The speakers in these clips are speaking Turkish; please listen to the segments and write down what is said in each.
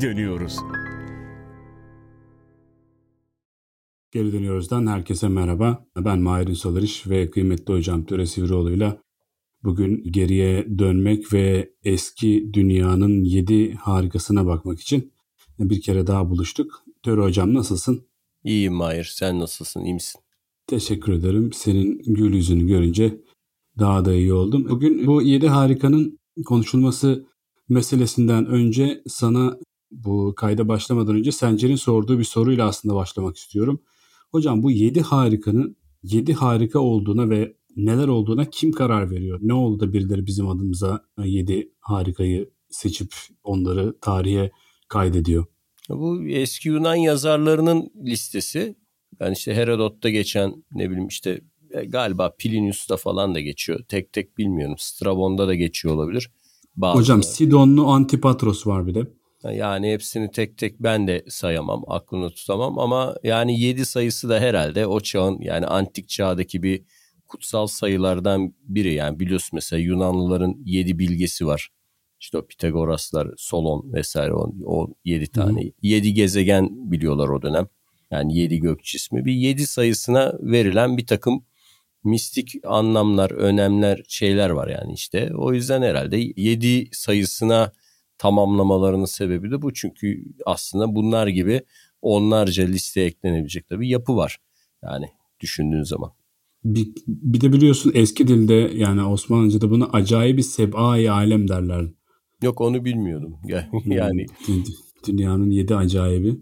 geri dönüyoruz. Geri dönüyoruzdan herkese merhaba. Ben Mahir Solariş ve kıymetli hocam Töre Sivrioğlu'yla bugün geriye dönmek ve eski dünyanın yedi harikasına bakmak için bir kere daha buluştuk. Töre hocam nasılsın? İyiyim Mahir. Sen nasılsın? İyi misin? Teşekkür ederim. Senin gül yüzünü görünce daha da iyi oldum. Bugün bu yedi harikanın konuşulması meselesinden önce sana bu kayda başlamadan önce Sencer'in sorduğu bir soruyla aslında başlamak istiyorum. Hocam bu yedi harikanın yedi harika olduğuna ve neler olduğuna kim karar veriyor? Ne oldu da birileri bizim adımıza yedi harikayı seçip onları tarihe kaydediyor? Bu eski Yunan yazarlarının listesi. Yani işte Herodot'ta geçen ne bileyim işte e, galiba Plinius'ta falan da geçiyor. Tek tek bilmiyorum. Strabon'da da geçiyor olabilir. Bazıları. Hocam Sidonlu Antipatros var bir de. Yani hepsini tek tek ben de sayamam, aklını tutamam ama yani 7 sayısı da herhalde o çağın yani antik çağdaki bir kutsal sayılardan biri. Yani biliyorsun mesela Yunanlıların 7 bilgesi var. İşte o Pitagoraslar, Solon vesaire o, o 7 tane. 7 gezegen biliyorlar o dönem. Yani 7 gök cismi. Bir 7 sayısına verilen bir takım mistik anlamlar, önemler, şeyler var yani işte. O yüzden herhalde 7 sayısına tamamlamalarının sebebi de bu. Çünkü aslında bunlar gibi onlarca listeye eklenebilecek bir yapı var. Yani düşündüğün zaman. Bir, bir de biliyorsun eski dilde yani Osmanlıca'da bunu acayip bir seb'a-i alem derler. Yok onu bilmiyordum. Yani dünyanın yedi acayibi.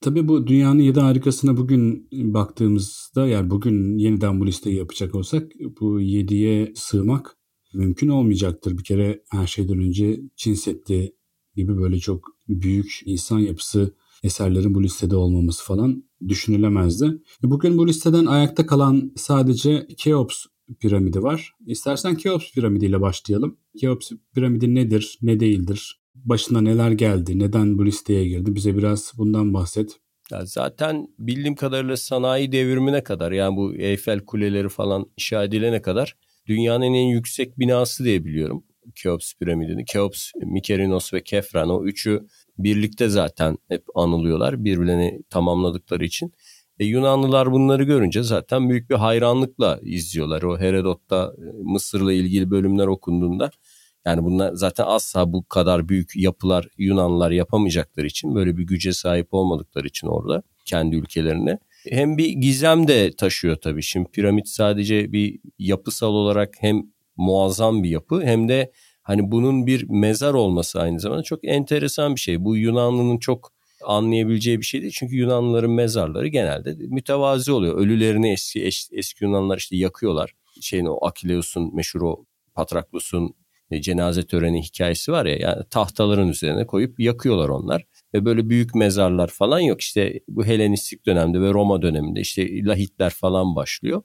Tabii bu dünyanın yedi harikasına bugün baktığımızda yani bugün yeniden bu listeyi yapacak olsak bu yediye sığmak mümkün olmayacaktır. Bir kere her şeyden önce Çin gibi böyle çok büyük insan yapısı eserlerin bu listede olmaması falan düşünülemezdi. Bugün bu listeden ayakta kalan sadece Keops piramidi var. İstersen Keops piramidiyle başlayalım. Keops piramidi nedir, ne değildir? Başına neler geldi, neden bu listeye girdi? Bize biraz bundan bahset. Ya zaten bildiğim kadarıyla sanayi devrimine kadar yani bu Eyfel kuleleri falan inşa edilene kadar dünyanın en yüksek binası diye biliyorum. Keops piramidini. Keops, Mikerinos ve Kefren o üçü birlikte zaten hep anılıyorlar birbirlerini tamamladıkları için. E, Yunanlılar bunları görünce zaten büyük bir hayranlıkla izliyorlar. O Herodot'ta e, Mısır'la ilgili bölümler okunduğunda yani bunlar zaten asla bu kadar büyük yapılar Yunanlılar yapamayacakları için böyle bir güce sahip olmadıkları için orada kendi ülkelerine. Hem bir gizem de taşıyor tabii. Şimdi piramit sadece bir yapısal olarak hem muazzam bir yapı hem de hani bunun bir mezar olması aynı zamanda çok enteresan bir şey. Bu Yunanlı'nın çok anlayabileceği bir şey değil. Çünkü Yunanlıların mezarları genelde mütevazi oluyor. Ölülerini eski eski Yunanlılar işte yakıyorlar. Şeyin o Akileus'un meşhur o Patraklus'un e, cenaze töreni hikayesi var ya yani tahtaların üzerine koyup yakıyorlar onlar. Ve böyle büyük mezarlar falan yok. İşte bu Helenistik dönemde ve Roma döneminde işte lahitler falan başlıyor.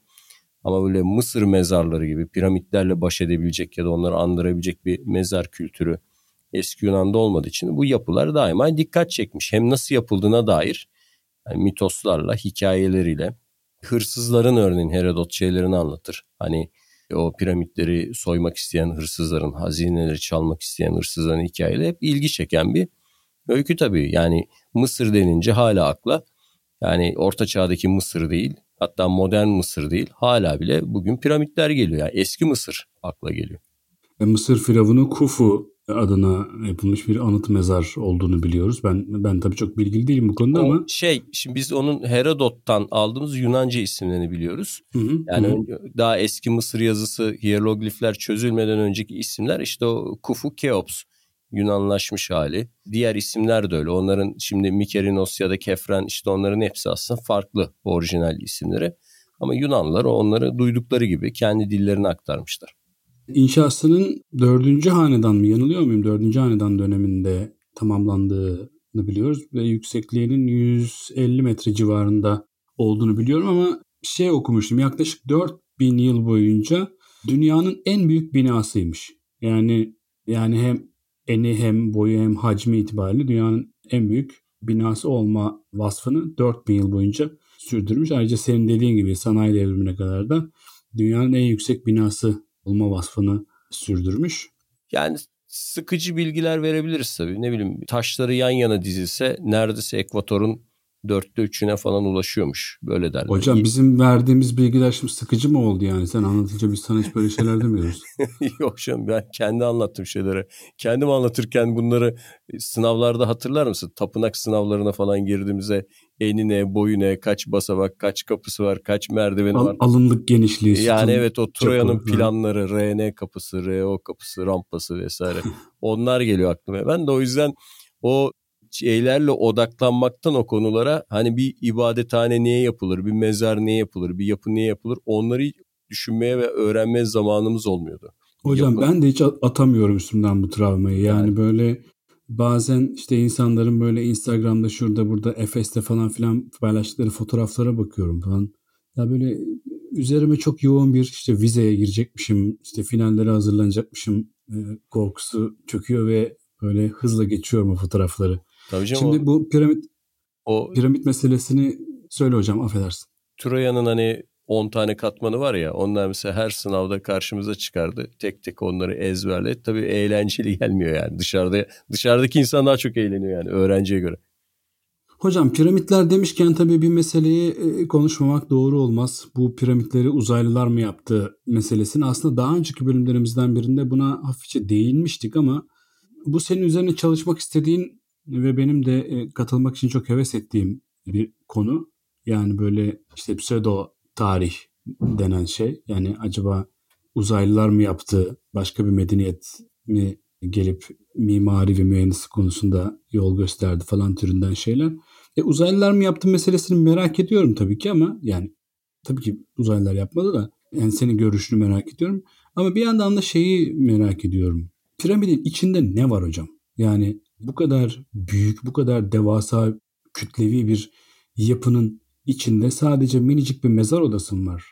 Ama böyle Mısır mezarları gibi piramitlerle baş edebilecek ya da onları andırabilecek bir mezar kültürü eski Yunan'da olmadığı için bu yapılar daima dikkat çekmiş. Hem nasıl yapıldığına dair yani mitoslarla, hikayeleriyle. Hırsızların örneğin Herodot şeylerini anlatır. Hani o piramitleri soymak isteyen hırsızların, hazineleri çalmak isteyen hırsızların hikayeleri hep ilgi çeken bir öykü tabii. Yani Mısır denince hala akla yani orta çağdaki Mısır değil hatta modern Mısır değil hala bile bugün piramitler geliyor. Yani eski Mısır akla geliyor. Mısır firavunu Kufu adına yapılmış bir anıt mezar olduğunu biliyoruz. Ben ben tabii çok bilgili değilim bu konuda o ama şey şimdi biz onun Herodot'tan aldığımız Yunanca isimlerini biliyoruz. Hı hı, yani hı. daha eski Mısır yazısı hieroglifler çözülmeden önceki isimler işte o Kufu Keops Yunanlaşmış hali. Diğer isimler de öyle. Onların şimdi Mikerinos ya da Kefren işte onların hepsi aslında farklı orijinal isimleri. Ama Yunanlılar onları duydukları gibi kendi dillerini aktarmışlar. İnşasının dördüncü hanedan mı yanılıyor muyum? Dördüncü hanedan döneminde tamamlandığını biliyoruz ve yüksekliğinin 150 metre civarında olduğunu biliyorum ama şey okumuştum yaklaşık 4000 yıl boyunca dünyanın en büyük binasıymış. Yani yani hem eni hem boyu hem hacmi itibariyle dünyanın en büyük binası olma vasfını 4000 yıl boyunca sürdürmüş. Ayrıca senin dediğin gibi sanayi devrimine kadar da dünyanın en yüksek binası olma vasfını sürdürmüş. Yani sıkıcı bilgiler verebiliriz tabii. Ne bileyim taşları yan yana dizilse neredeyse ekvatorun dörtte üçüne falan ulaşıyormuş. Böyle derler. Hocam bizim verdiğimiz bilgiler şimdi sıkıcı mı oldu yani? Sen anlatınca biz sana hiç böyle şeyler demiyoruz. Yok canım ben kendi anlattığım şeyleri. Kendim anlatırken bunları sınavlarda hatırlar mısın? Tapınak sınavlarına falan girdiğimizde eni ne, boyu ne, kaç basamak, kaç kapısı var, kaç merdiveni Al, var. Alınlık genişliği. Yani evet o Troya'nın çapı, planları, RN kapısı, RO kapısı, rampası vesaire. Onlar geliyor aklıma. Ben de o yüzden o şeylerle odaklanmaktan o konulara hani bir ibadethane niye yapılır, bir mezar niye yapılır, bir yapı niye yapılır onları düşünmeye ve öğrenmeye zamanımız olmuyordu. Hocam Yapı- ben de hiç atamıyorum üstümden bu travmayı. Yani, Yani. böyle bazen işte insanların böyle Instagram'da şurada burada Efes'te falan filan paylaştıkları fotoğraflara bakıyorum falan. Ya böyle üzerime çok yoğun bir işte vizeye girecekmişim, işte finallere hazırlanacakmışım e, korkusu çöküyor ve böyle hızla geçiyorum o fotoğrafları. Tabii canım Şimdi o, bu piramit o piramit meselesini söyle hocam affedersin. Troya'nın hani 10 tane katmanı var ya onlar mesela her sınavda karşımıza çıkardı. Tek tek onları ezberle. Tabii eğlenceli gelmiyor yani. Dışarıda dışarıdaki insan daha çok eğleniyor yani öğrenciye göre. Hocam piramitler demişken tabii bir meseleyi e, konuşmamak doğru olmaz. Bu piramitleri uzaylılar mı yaptı meselesini aslında daha önceki bölümlerimizden birinde buna hafifçe değinmiştik ama bu senin üzerine çalışmak istediğin ve benim de e, katılmak için çok heves ettiğim bir konu. Yani böyle işte pseudo tarih denen şey. Yani acaba uzaylılar mı yaptı, başka bir medeniyet mi gelip mimari ve mühendislik konusunda yol gösterdi falan türünden şeyler. E, uzaylılar mı yaptı meselesini merak ediyorum tabii ki ama yani tabii ki uzaylılar yapmadı da yani senin görüşünü merak ediyorum. Ama bir yandan da şeyi merak ediyorum. Piramidin içinde ne var hocam? Yani bu kadar büyük, bu kadar devasa, kütlevi bir yapının içinde sadece minicik bir mezar odası mı var?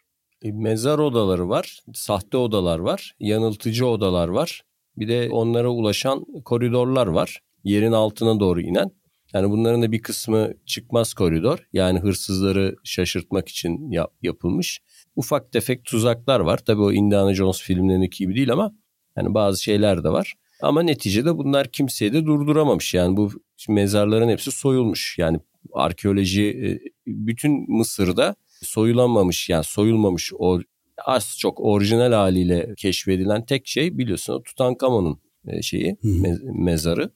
E, Mezar odaları var, sahte odalar var, yanıltıcı odalar var. Bir de onlara ulaşan koridorlar var. Yerin altına doğru inen. Yani bunların da bir kısmı çıkmaz koridor. Yani hırsızları şaşırtmak için yap- yapılmış. Ufak tefek tuzaklar var. Tabii o Indiana Jones filmlerindeki gibi değil ama yani bazı şeyler de var. Ama neticede bunlar kimseyi de durduramamış. Yani bu mezarların hepsi soyulmuş. Yani arkeoloji e, bütün Mısır'da soyulamamış yani soyulmamış o az çok orijinal haliyle keşfedilen tek şey biliyorsun o Tutankamon'un e, şeyi hı. me- mezarı.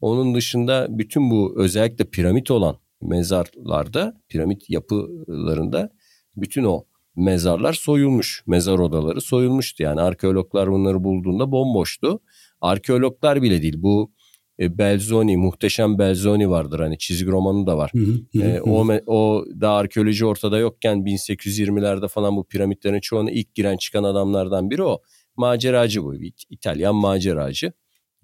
Onun dışında bütün bu özellikle piramit olan mezarlarda, piramit yapılarında bütün o mezarlar soyulmuş. Mezar odaları soyulmuştu. Yani arkeologlar bunları bulduğunda bomboştu. Arkeologlar bile değil. Bu e, Belzoni, muhteşem Belzoni vardır. Hani çizgi romanı da var. Hı hı, hı hı. o o da arkeoloji ortada yokken 1820'lerde falan bu piramitlerin çoğuna ilk giren çıkan adamlardan biri o. Maceracı bu. İtalyan maceracı.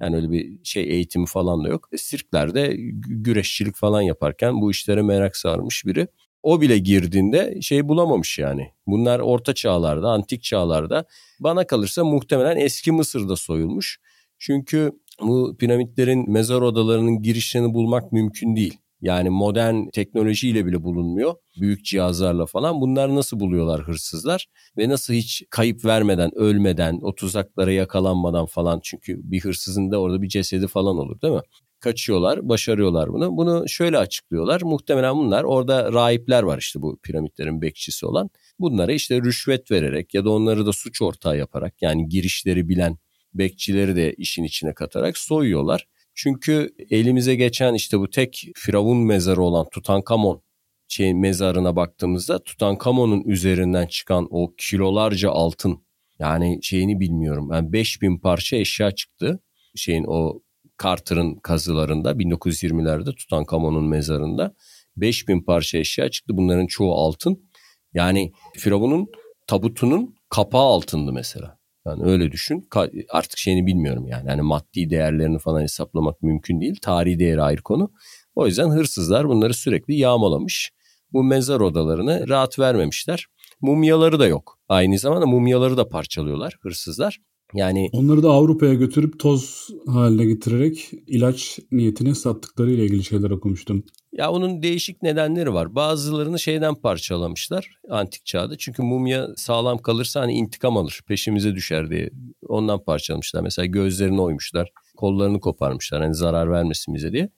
Yani öyle bir şey eğitimi falan da yok. E, Sirklerde gü- güreşçilik falan yaparken bu işlere merak sarmış biri. O bile girdiğinde şey bulamamış yani. Bunlar orta çağlarda, antik çağlarda bana kalırsa muhtemelen eski Mısır'da soyulmuş. Çünkü bu piramitlerin mezar odalarının girişlerini bulmak mümkün değil. Yani modern teknolojiyle bile bulunmuyor. Büyük cihazlarla falan. Bunlar nasıl buluyorlar hırsızlar? Ve nasıl hiç kayıp vermeden, ölmeden, o tuzaklara yakalanmadan falan. Çünkü bir hırsızın da orada bir cesedi falan olur değil mi? Kaçıyorlar, başarıyorlar bunu. Bunu şöyle açıklıyorlar. Muhtemelen bunlar orada rahipler var işte bu piramitlerin bekçisi olan. Bunlara işte rüşvet vererek ya da onları da suç ortağı yaparak yani girişleri bilen bekçileri de işin içine katarak soyuyorlar. Çünkü elimize geçen işte bu tek firavun mezarı olan Tutankamon şey mezarına baktığımızda Tutankamon'un üzerinden çıkan o kilolarca altın yani şeyini bilmiyorum. Yani 5000 parça eşya çıktı. Şeyin o Carter'ın kazılarında 1920'lerde Tutankamon'un mezarında 5000 parça eşya çıktı. Bunların çoğu altın. Yani Firavun'un tabutunun kapağı altındı mesela. Yani öyle düşün. Artık şeyini bilmiyorum yani. Hani maddi değerlerini falan hesaplamak mümkün değil. Tarihi değeri ayrı konu. O yüzden hırsızlar bunları sürekli yağmalamış. Bu mezar odalarını rahat vermemişler. Mumyaları da yok. Aynı zamanda mumyaları da parçalıyorlar hırsızlar. Yani Onları da Avrupa'ya götürüp toz haline getirerek ilaç niyetine sattıkları ile ilgili şeyler okumuştum. Ya onun değişik nedenleri var. Bazılarını şeyden parçalamışlar antik çağda. Çünkü mumya sağlam kalırsa hani intikam alır, peşimize düşer diye. Ondan parçalamışlar. Mesela gözlerini oymuşlar, kollarını koparmışlar hani zarar vermesin bize diye.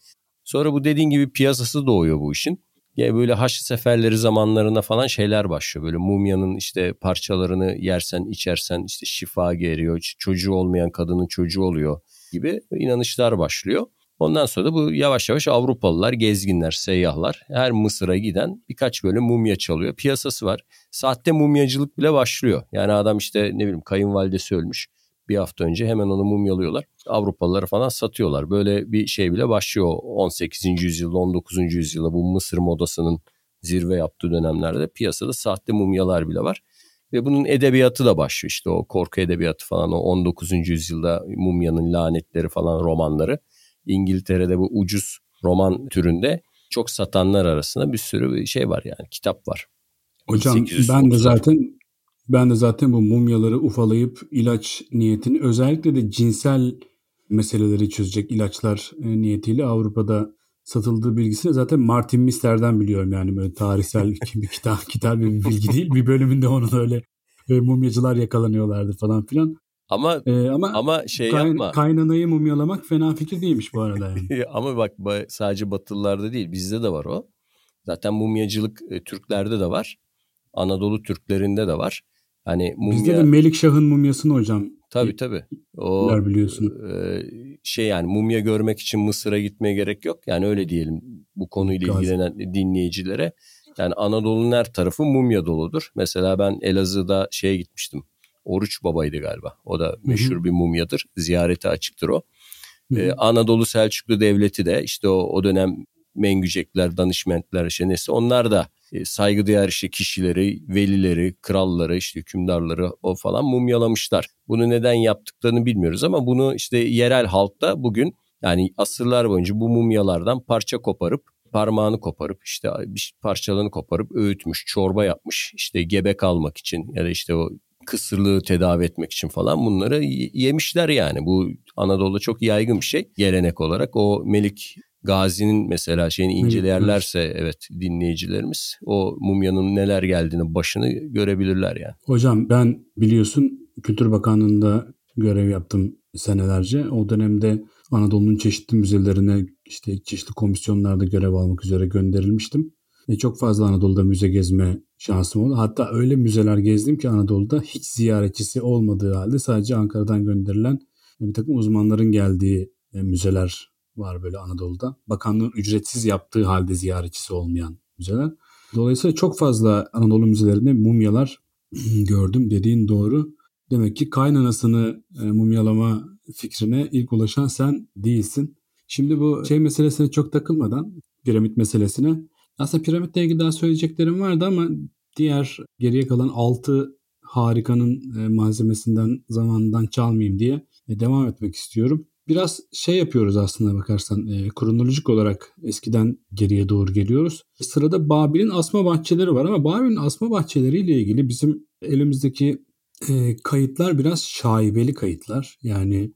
Sonra bu dediğin gibi piyasası doğuyor bu işin. Ya böyle Haçlı seferleri zamanlarına falan şeyler başlıyor. Böyle mumyanın işte parçalarını yersen içersen işte şifa geliyor. Çocuğu olmayan kadının çocuğu oluyor gibi inanışlar başlıyor. Ondan sonra da bu yavaş yavaş Avrupalılar, gezginler, seyyahlar her Mısır'a giden birkaç böyle mumya çalıyor. Piyasası var. Sahte mumyacılık bile başlıyor. Yani adam işte ne bileyim kayınvalidesi ölmüş. Bir hafta önce hemen onu mumyalıyorlar. Avrupalılara falan satıyorlar. Böyle bir şey bile başlıyor 18. yüzyılda 19. yüzyılda bu Mısır modasının zirve yaptığı dönemlerde piyasada sahte mumyalar bile var. Ve bunun edebiyatı da başlıyor işte o korku edebiyatı falan o 19. yüzyılda mumyanın lanetleri falan romanları. İngiltere'de bu ucuz roman türünde çok satanlar arasında bir sürü şey var yani kitap var. Hocam ben de zaten ben de zaten bu mumyaları ufalayıp ilaç niyetini özellikle de cinsel meseleleri çözecek ilaçlar e, niyetiyle Avrupa'da satıldığı bilgisini zaten Martin Mister'den biliyorum yani böyle tarihsel bir kitap kitap bir bilgi değil. Bir bölümünde onun öyle e, mumyacılar yakalanıyorlardı falan filan. Ama ee, ama ama şey kay, yapma. Kaynanayı mumyalamak fena fikir değilmiş bu arada yani. ama bak sadece Batılılarda değil bizde de var o. Zaten mumyacılık e, Türklerde de var. Anadolu Türklerinde de var. Hani mumya... Bizde de Melikşah'ın mumyasını hocam. Tabii tabii. O biliyorsun. E, şey yani mumya görmek için Mısır'a gitmeye gerek yok. Yani öyle diyelim bu konuyla Gazi. ilgilenen dinleyicilere. Yani Anadolu'nun her tarafı mumya doludur. Mesela ben Elazığ'da şeye gitmiştim. Oruç Baba'ydı galiba. O da meşhur Hı-hı. bir mumyadır. Ziyarete açıktır o. Ee, Anadolu Selçuklu Devleti de işte o, o dönem Mengücekler, danışmentler işte neyse onlar da e, saygıdeğer işte kişileri, velileri, kralları, işte hükümdarları o falan mumyalamışlar. Bunu neden yaptıklarını bilmiyoruz ama bunu işte yerel halkta bugün yani asırlar boyunca bu mumyalardan parça koparıp parmağını koparıp işte bir parçalarını koparıp öğütmüş, çorba yapmış. işte gebe kalmak için ya da işte o kısırlığı tedavi etmek için falan bunları yemişler yani. Bu Anadolu'da çok yaygın bir şey gelenek olarak. O Melik Gazi'nin mesela şeyini incelerlerse evet dinleyicilerimiz o mumyanın neler geldiğini başını görebilirler yani. Hocam ben biliyorsun Kültür Bakanlığı'nda görev yaptım senelerce. O dönemde Anadolu'nun çeşitli müzelerine işte çeşitli komisyonlarda görev almak üzere gönderilmiştim. Ve çok fazla Anadolu'da müze gezme şansım oldu. Hatta öyle müzeler gezdim ki Anadolu'da hiç ziyaretçisi olmadığı halde sadece Ankara'dan gönderilen bir takım uzmanların geldiği e, müzeler var böyle Anadolu'da. Bakanlığın ücretsiz yaptığı halde ziyaretçisi olmayan müzeler. Dolayısıyla çok fazla Anadolu müzelerinde mumyalar gördüm dediğin doğru. Demek ki kaynanasını e, mumyalama fikrine ilk ulaşan sen değilsin. Şimdi bu şey meselesine çok takılmadan piramit meselesine aslında piramitle ilgili daha söyleyeceklerim vardı ama diğer geriye kalan 6 harikanın e, malzemesinden zamanından çalmayayım diye e, devam etmek istiyorum. Biraz şey yapıyoruz aslında bakarsan e, kronolojik olarak eskiden geriye doğru geliyoruz. Sırada Babil'in asma bahçeleri var ama Babil'in asma bahçeleriyle ilgili bizim elimizdeki e, kayıtlar biraz şaibeli kayıtlar. Yani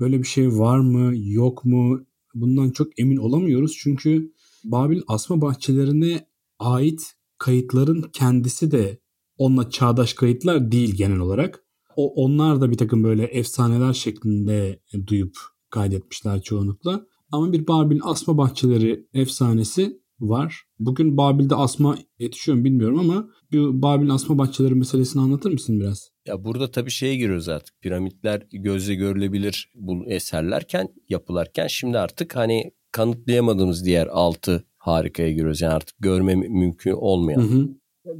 böyle bir şey var mı yok mu bundan çok emin olamıyoruz. Çünkü Babil asma bahçelerine ait kayıtların kendisi de onunla çağdaş kayıtlar değil genel olarak. O, onlar da bir takım böyle efsaneler şeklinde duyup kaydetmişler çoğunlukla. Ama bir Babil asma bahçeleri efsanesi var. Bugün Babil'de asma yetişiyor mu bilmiyorum ama bir Babil asma bahçeleri meselesini anlatır mısın biraz? Ya burada tabii şeye giriyoruz artık. Piramitler gözle görülebilir bu eserlerken, yapılarken şimdi artık hani kanıtlayamadığımız diğer altı harikaya giriyoruz. Yani artık görme mümkün olmayan. Hı hı.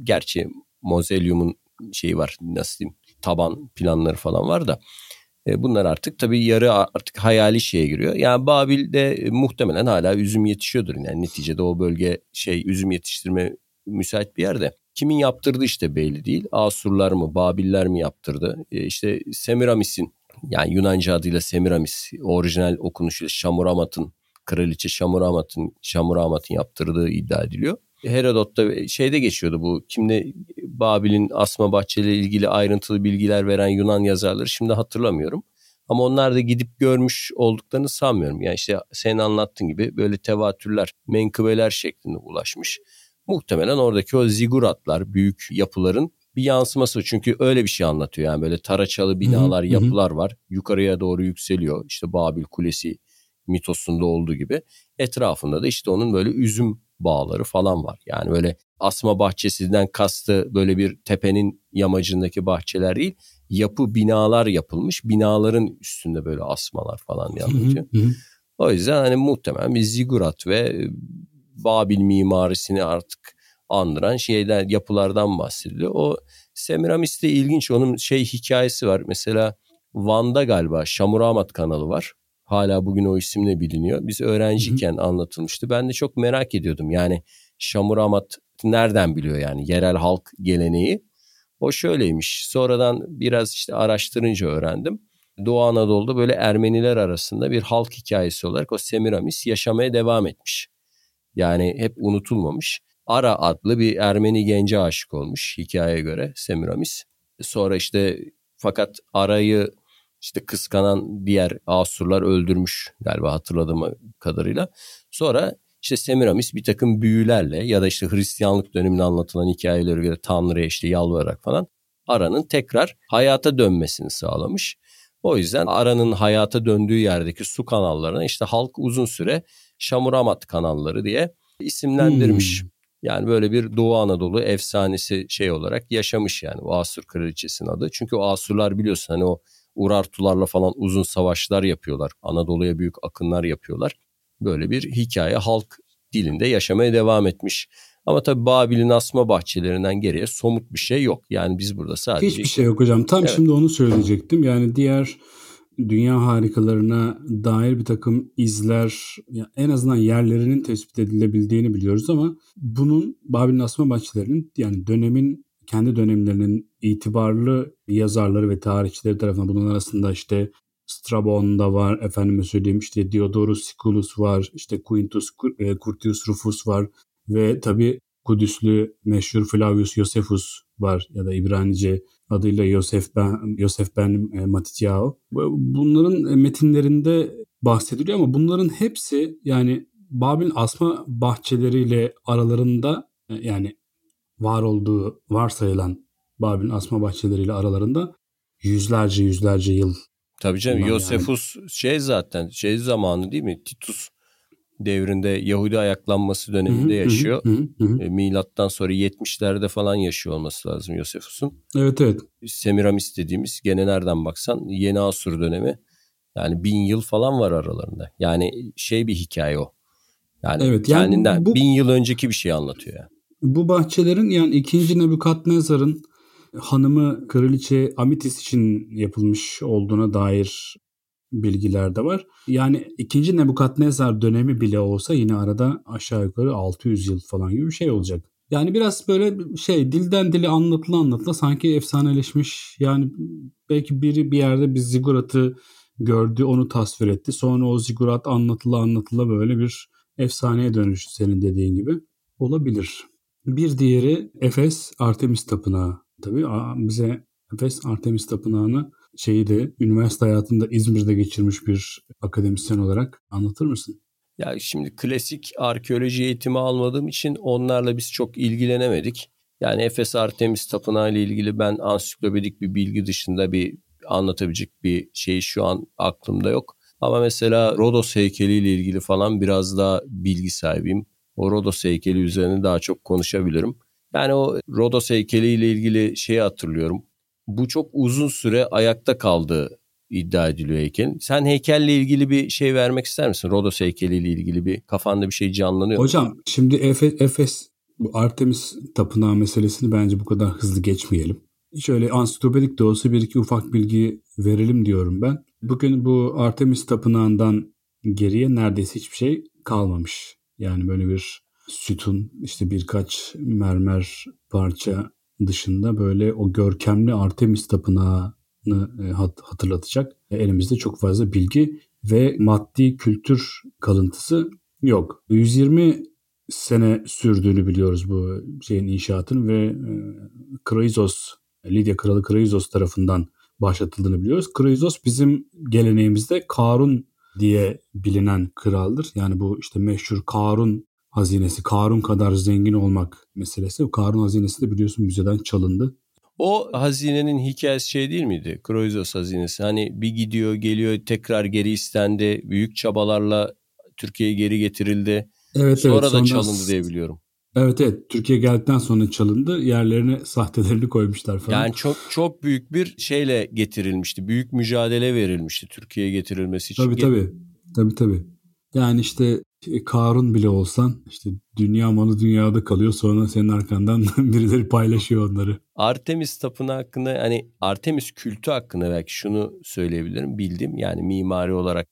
Gerçi Mozelyum'un şeyi var nasıl diyeyim taban planları falan var da e, bunlar artık tabii yarı artık hayali şeye giriyor. Yani Babil'de e, muhtemelen hala üzüm yetişiyordur. Yani neticede o bölge şey üzüm yetiştirme müsait bir yerde. Kimin yaptırdı işte belli değil. Asurlar mı, Babiller mi yaptırdı? E işte Semiramis'in yani Yunanca adıyla Semiramis, orijinal okunuşuyla Şamuramat'ın, kraliçe Şamuramat'ın Şamuramat'ın yaptırdığı iddia ediliyor. Herodot'ta şeyde geçiyordu bu. Kimde Babil'in asma bahçeleriyle ilgili ayrıntılı bilgiler veren Yunan yazarları şimdi hatırlamıyorum. Ama onlar da gidip görmüş olduklarını sanmıyorum. Yani işte senin anlattığın gibi böyle tevatürler, menkıbeler şeklinde ulaşmış. Muhtemelen oradaki o ziguratlar, büyük yapıların bir yansıması. Çünkü öyle bir şey anlatıyor. Yani böyle taraçalı binalar, yapılar var. Yukarıya doğru yükseliyor. İşte Babil Kulesi mitosunda olduğu gibi. Etrafında da işte onun böyle üzüm bağları falan var. Yani böyle asma bahçesinden kastı böyle bir tepenin yamacındaki bahçeler değil. Yapı binalar yapılmış. Binaların üstünde böyle asmalar falan anlatıyor. O yüzden hani muhtemelen bir zigurat ve Babil mimarisini artık andıran şeyler yapılardan bahsediliyor. O Semiramis de ilginç. Onun şey hikayesi var. Mesela Van'da galiba Şamuramat kanalı var. Hala bugün o isimle biliniyor. Biz öğrenciyken hı hı. anlatılmıştı. Ben de çok merak ediyordum. Yani Şamuramat nereden biliyor yani yerel halk geleneği. O şöyleymiş. Sonradan biraz işte araştırınca öğrendim. Doğu Anadolu'da böyle Ermeniler arasında bir halk hikayesi olarak o Semiramis yaşamaya devam etmiş. Yani hep unutulmamış. Ara adlı bir Ermeni gence aşık olmuş hikayeye göre Semiramis. Sonra işte fakat Ara'yı işte kıskanan diğer Asurlar öldürmüş galiba hatırladığım kadarıyla. Sonra işte Semiramis bir takım büyülerle ya da işte Hristiyanlık döneminde anlatılan hikayelere göre Tanrı'ya işte yalvararak falan Ara'nın tekrar hayata dönmesini sağlamış. O yüzden Ara'nın hayata döndüğü yerdeki su kanallarına işte halk uzun süre Şamuramat kanalları diye isimlendirmiş. Hmm. Yani böyle bir Doğu Anadolu efsanesi şey olarak yaşamış yani o Asur kraliçesinin adı. Çünkü o Asurlar biliyorsun hani o Urartularla falan uzun savaşlar yapıyorlar. Anadolu'ya büyük akınlar yapıyorlar. Böyle bir hikaye halk dilinde yaşamaya devam etmiş. Ama tabii Babil'in asma bahçelerinden geriye somut bir şey yok. Yani biz burada sadece... Hiçbir şey yok hocam. Tam evet. şimdi onu söyleyecektim. Yani diğer dünya harikalarına dair bir takım izler en azından yerlerinin tespit edilebildiğini biliyoruz ama bunun Babil'in asma bahçelerinin yani dönemin kendi dönemlerinin itibarlı yazarları ve tarihçileri tarafından bunun arasında işte Strabon da var, efendime söyleyeyim işte Diodorus Siculus var, işte Quintus e, Curtius Rufus var ve tabi Kudüslü meşhur Flavius Josephus var ya da İbranice adıyla Yosef ben, Yosef ben e, Matityahu. Bunların metinlerinde bahsediliyor ama bunların hepsi yani Babil asma bahçeleriyle aralarında e, yani var olduğu varsayılan Babil'in asma bahçeleriyle aralarında yüzlerce yüzlerce yıl. Tabii canım Yosefus yani. şey zaten şey zamanı değil mi? Titus devrinde Yahudi ayaklanması döneminde yaşıyor. Hı hı hı. E, milattan sonra 70'lerde falan yaşıyor olması lazım Yosefus'un. Evet evet. Semiramis dediğimiz gene nereden baksan Yeni Asur dönemi. Yani bin yıl falan var aralarında. Yani şey bir hikaye o. Yani, evet, yani kendinden bu, bin yıl önceki bir şey anlatıyor yani. Bu bahçelerin yani ikinci Nebukadnezar'ın hanımı kraliçe Amitis için yapılmış olduğuna dair bilgiler de var. Yani ikinci Nebukadnezar dönemi bile olsa yine arada aşağı yukarı 600 yıl falan gibi bir şey olacak. Yani biraz böyle şey dilden dile anlatıla anlatıla sanki efsaneleşmiş. Yani belki biri bir yerde bir ziguratı gördü onu tasvir etti. Sonra o zigurat anlatıla anlatıla böyle bir efsaneye dönüştü senin dediğin gibi. Olabilir. Bir diğeri Efes Artemis Tapınağı. Tabii bize Efes Artemis Tapınağı'nı şeyi de üniversite hayatında İzmir'de geçirmiş bir akademisyen olarak anlatır mısın? Ya şimdi klasik arkeoloji eğitimi almadığım için onlarla biz çok ilgilenemedik. Yani Efes Artemis Tapınağı ile ilgili ben ansiklopedik bir bilgi dışında bir anlatabilecek bir şey şu an aklımda yok. Ama mesela Rodos heykeli ile ilgili falan biraz daha bilgi sahibiyim. O Rodos heykeli üzerine daha çok konuşabilirim. Yani o Rodos heykeli ile ilgili şeyi hatırlıyorum. Bu çok uzun süre ayakta kaldığı iddia ediliyor heykelin. Sen heykelle ilgili bir şey vermek ister misin? Rodos heykeliyle ilgili bir kafanda bir şey canlanıyor Hocam şimdi Efes, Efes bu Artemis tapınağı meselesini bence bu kadar hızlı geçmeyelim. Şöyle ansiklopedik de olsa bir iki ufak bilgi verelim diyorum ben. Bugün bu Artemis tapınağından geriye neredeyse hiçbir şey kalmamış. Yani böyle bir sütun işte birkaç mermer parça dışında böyle o görkemli Artemis tapınağını e, hatırlatacak elimizde çok fazla bilgi ve maddi kültür kalıntısı yok. 120 sene sürdüğünü biliyoruz bu şeyin inşaatın ve e, Kraizos, Lidya Kralı Kraizos tarafından başlatıldığını biliyoruz. Kroizos bizim geleneğimizde Karun diye bilinen kraldır. Yani bu işte meşhur Karun hazinesi, Karun kadar zengin olmak meselesi. O Karun hazinesi de biliyorsun müzeden çalındı. O hazinenin hikayesi şey değil miydi? Kroizos hazinesi. Hani bir gidiyor geliyor tekrar geri istendi. Büyük çabalarla Türkiye'ye geri getirildi. Evet, sonra evet, da çalındı diye biliyorum. Evet evet Türkiye geldikten sonra çalındı. Yerlerine sahtelerini koymuşlar falan. Yani çok çok büyük bir şeyle getirilmişti. Büyük mücadele verilmişti Türkiye'ye getirilmesi için. Tabii tabii. Tabii tabii. Yani işte Karun bile olsan işte dünya malı dünyada kalıyor sonra senin arkandan birileri paylaşıyor onları. Artemis tapınağı hakkında hani Artemis kültü hakkında belki şunu söyleyebilirim bildim yani mimari olarak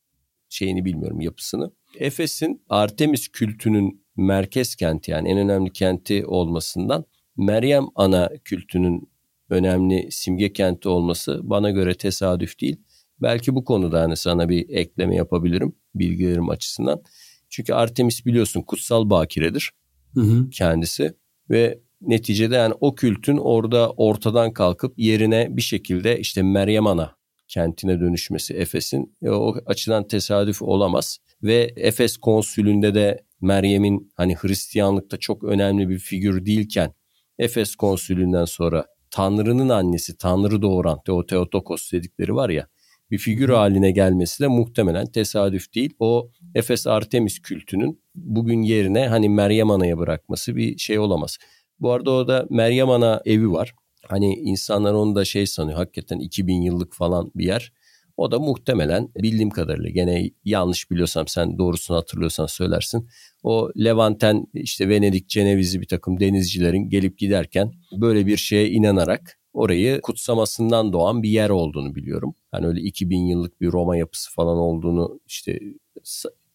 şeyini bilmiyorum yapısını. Efes'in Artemis kültünün merkez kenti yani en önemli kenti olmasından Meryem Ana kültünün önemli simge kenti olması bana göre tesadüf değil. Belki bu konuda hani sana bir ekleme yapabilirim bilgilerim açısından. Çünkü Artemis biliyorsun kutsal bakiredir hı hı. kendisi ve neticede yani o kültün orada ortadan kalkıp yerine bir şekilde işte Meryem Ana kentine dönüşmesi Efes'in e, o açıdan tesadüf olamaz ve Efes konsülünde de Meryem'in hani Hristiyanlıkta çok önemli bir figür değilken Efes konsülünden sonra Tanrı'nın annesi, Tanrı doğuran Theotokos dedikleri var ya bir figür haline gelmesi de muhtemelen tesadüf değil. O Efes Artemis kültünün bugün yerine hani Meryem Ana'ya bırakması bir şey olamaz. Bu arada orada Meryem Ana evi var. Hani insanlar onu da şey sanıyor hakikaten 2000 yıllık falan bir yer. O da muhtemelen bildiğim kadarıyla gene yanlış biliyorsam sen doğrusunu hatırlıyorsan söylersin. O Levanten işte Venedik, Cenevizli bir takım denizcilerin gelip giderken böyle bir şeye inanarak orayı kutsamasından doğan bir yer olduğunu biliyorum. Yani öyle 2000 yıllık bir Roma yapısı falan olduğunu işte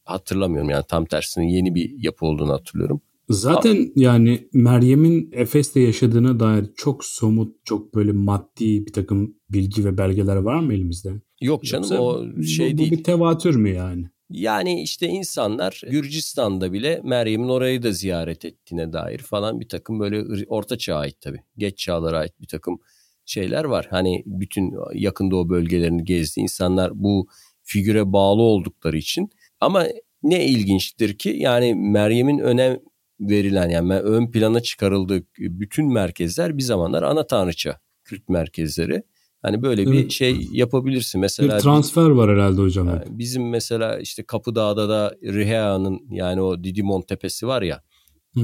hatırlamıyorum yani tam tersine yeni bir yapı olduğunu hatırlıyorum. Zaten yani Meryem'in Efes'te yaşadığına dair çok somut, çok böyle maddi bir takım bilgi ve belgeler var mı elimizde? Yok canım Yoksa o şey bu, değil. Bu bir tevatür mü yani? Yani işte insanlar Gürcistan'da bile Meryem'in orayı da ziyaret ettiğine dair falan bir takım böyle orta çağa ait tabii. Geç çağlara ait bir takım şeyler var. Hani bütün yakın doğu bölgelerini gezdi. insanlar bu figüre bağlı oldukları için. Ama ne ilginçtir ki yani Meryem'in önem verilen yani ön plana çıkarıldığı bütün merkezler bir zamanlar ana tanrıça kült merkezleri. Hani böyle evet. bir şey yapabilirsin. Mesela bir transfer var herhalde hocam. Yani bizim mesela işte Kapıdağ'da da Rihea'nın yani o Didimon tepesi var ya.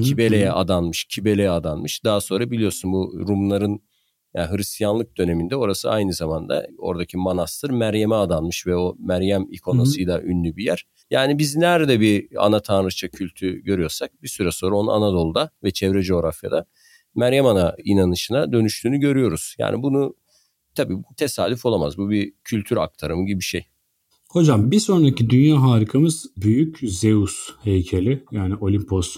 Kibele'ye adanmış, Kibele'ye adanmış. Daha sonra biliyorsun bu Rumların yani Hristiyanlık döneminde orası aynı zamanda oradaki manastır Meryem'e adanmış ve o Meryem ikonasıyla Hı-hı. ünlü bir yer. Yani biz nerede bir ana tanrıça kültü görüyorsak bir süre sonra onun Anadolu'da ve çevre coğrafyada Meryem Ana inanışına dönüştüğünü görüyoruz. Yani bunu tabii tesadüf olamaz. Bu bir kültür aktarımı gibi bir şey. Hocam bir sonraki dünya harikamız büyük Zeus heykeli yani Olimpos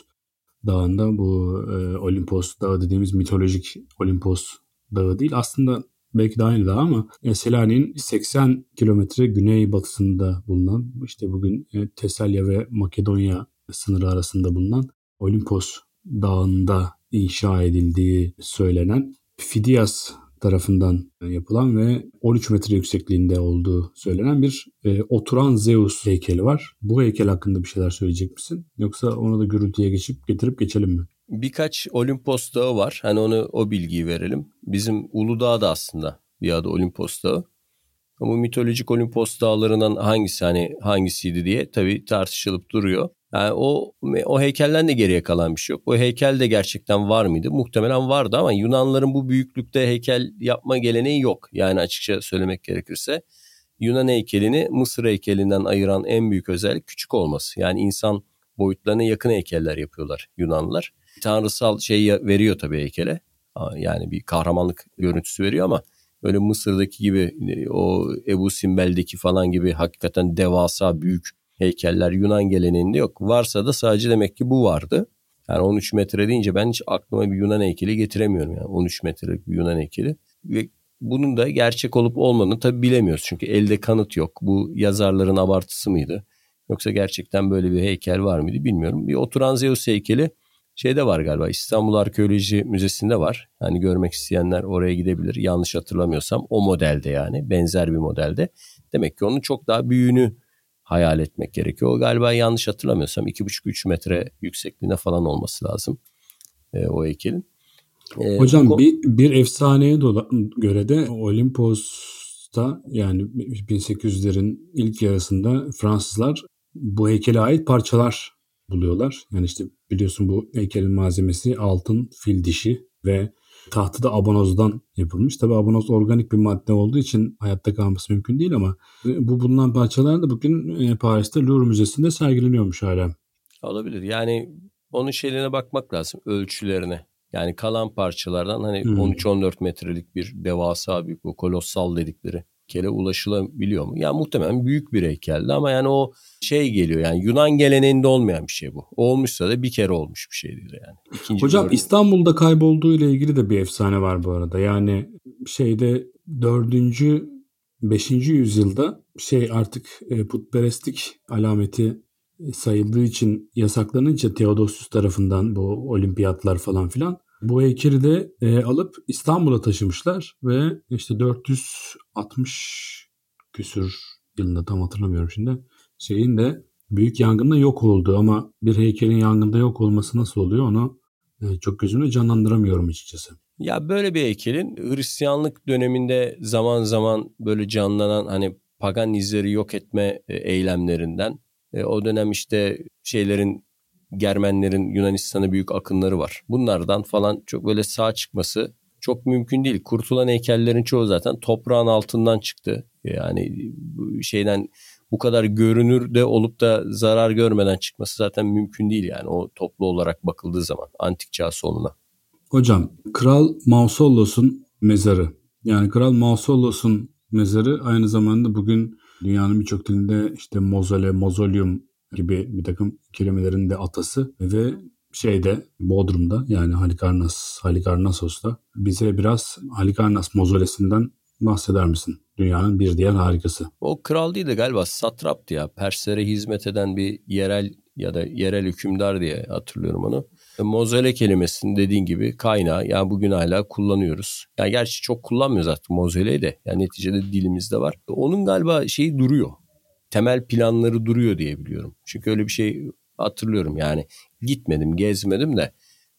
dağında bu e, Olimpos dağı dediğimiz mitolojik Olimpos dağı değil. Aslında belki de aynı dağ ama e, Selanik'in 80 kilometre güney batısında bulunan işte bugün e, Tesalya ve Makedonya sınırı arasında bulunan Olimpos dağında inşa edildiği söylenen Fidias tarafından yapılan ve 13 metre yüksekliğinde olduğu söylenen bir e, oturan Zeus heykeli var. Bu heykel hakkında bir şeyler söyleyecek misin? Yoksa onu da gürültüye geçip getirip geçelim mi? Birkaç Olimpos Dağı var. Hani onu o bilgiyi verelim. Bizim Uludağ da aslında bir adı Olimpos Dağı. Ama mitolojik Olimpos dağlarından hangisi hani hangisiydi diye tabii tartışılıp duruyor. Yani o o heykelden de geriye kalan bir şey yok. O heykel de gerçekten var mıydı? Muhtemelen vardı ama Yunanların bu büyüklükte heykel yapma geleneği yok. Yani açıkça söylemek gerekirse Yunan heykelini Mısır heykelinden ayıran en büyük özellik küçük olması. Yani insan boyutlarına yakın heykeller yapıyorlar Yunanlılar. Tanrısal şey veriyor tabii heykele. Yani bir kahramanlık görüntüsü veriyor ama öyle Mısır'daki gibi o Ebu Simbel'deki falan gibi hakikaten devasa büyük heykeller Yunan geleneğinde yok. Varsa da sadece demek ki bu vardı. Yani 13 metre deyince ben hiç aklıma bir Yunan heykeli getiremiyorum yani 13 metrelik bir Yunan heykeli. Ve bunun da gerçek olup olmadığını tabii bilemiyoruz. Çünkü elde kanıt yok. Bu yazarların abartısı mıydı? Yoksa gerçekten böyle bir heykel var mıydı bilmiyorum. Bir oturan Zeus heykeli şeyde var galiba İstanbul Arkeoloji Müzesi'nde var. Hani görmek isteyenler oraya gidebilir. Yanlış hatırlamıyorsam o modelde yani benzer bir modelde. Demek ki onun çok daha büyüğünü hayal etmek gerekiyor. O galiba yanlış hatırlamıyorsam 2,5-3 metre yüksekliğine falan olması lazım e, o heykelin. E, Hocam o... bir, bir efsaneye göre de Olimpos'ta yani 1800'lerin ilk yarısında Fransızlar bu heykele ait parçalar buluyorlar. Yani işte biliyorsun bu heykelin malzemesi altın, fil dişi ve tahtı da abanozdan yapılmış. Tabi abonoz organik bir madde olduğu için hayatta kalması mümkün değil ama bu bulunan parçalar da bugün e, Paris'te Louvre Müzesi'nde sergileniyormuş hala. Olabilir. Yani onun şeylerine bakmak lazım. Ölçülerine. Yani kalan parçalardan hani hmm. 13-14 metrelik bir devasa büyük bu kolossal dedikleri heykele ulaşılabiliyor mu? Ya yani muhtemelen büyük bir heykeldi ama yani o şey geliyor yani Yunan geleneğinde olmayan bir şey bu. Olmuşsa da bir kere olmuş bir şeydir yani. İkinci Hocam dördüncü... İstanbul'da kaybolduğu ile ilgili de bir efsane var bu arada. Yani şeyde dördüncü, beşinci yüzyılda şey artık e, putperestlik alameti sayıldığı için yasaklanınca Theodosius tarafından bu olimpiyatlar falan filan bu heykeli de e, alıp İstanbul'a taşımışlar ve işte 460 küsür yılında tam hatırlamıyorum şimdi şeyin de büyük yangında yok oldu ama bir heykelin yangında yok olması nasıl oluyor onu e, çok gözümde canlandıramıyorum açıkçası. Ya böyle bir heykelin Hristiyanlık döneminde zaman zaman böyle canlanan hani pagan izleri yok etme e, eylemlerinden e, o dönem işte şeylerin Germenlerin Yunanistan'a büyük akınları var. Bunlardan falan çok böyle sağ çıkması çok mümkün değil. Kurtulan heykellerin çoğu zaten toprağın altından çıktı. Yani şeyden bu kadar görünür de olup da zarar görmeden çıkması zaten mümkün değil yani o toplu olarak bakıldığı zaman antik çağ sonuna. Hocam Kral Mausolos'un mezarı yani Kral Mausolos'un mezarı aynı zamanda bugün dünyanın birçok dilinde işte mozole, mozolyum gibi bir takım kelimelerin de atası ve şeyde Bodrum'da yani Halikarnas, Halikarnassos'ta bize biraz Halikarnas mozolesinden bahseder misin? Dünyanın bir diğer harikası. O kral değil de galiba satraptı ya. Perslere hizmet eden bir yerel ya da yerel hükümdar diye hatırlıyorum onu. Mozole kelimesinin dediğin gibi kaynağı yani bugün hala kullanıyoruz. Yani gerçi çok kullanmıyoruz artık mozoleyi de. Yani neticede dilimizde var. Onun galiba şeyi duruyor temel planları duruyor diye biliyorum. Çünkü öyle bir şey hatırlıyorum yani gitmedim gezmedim de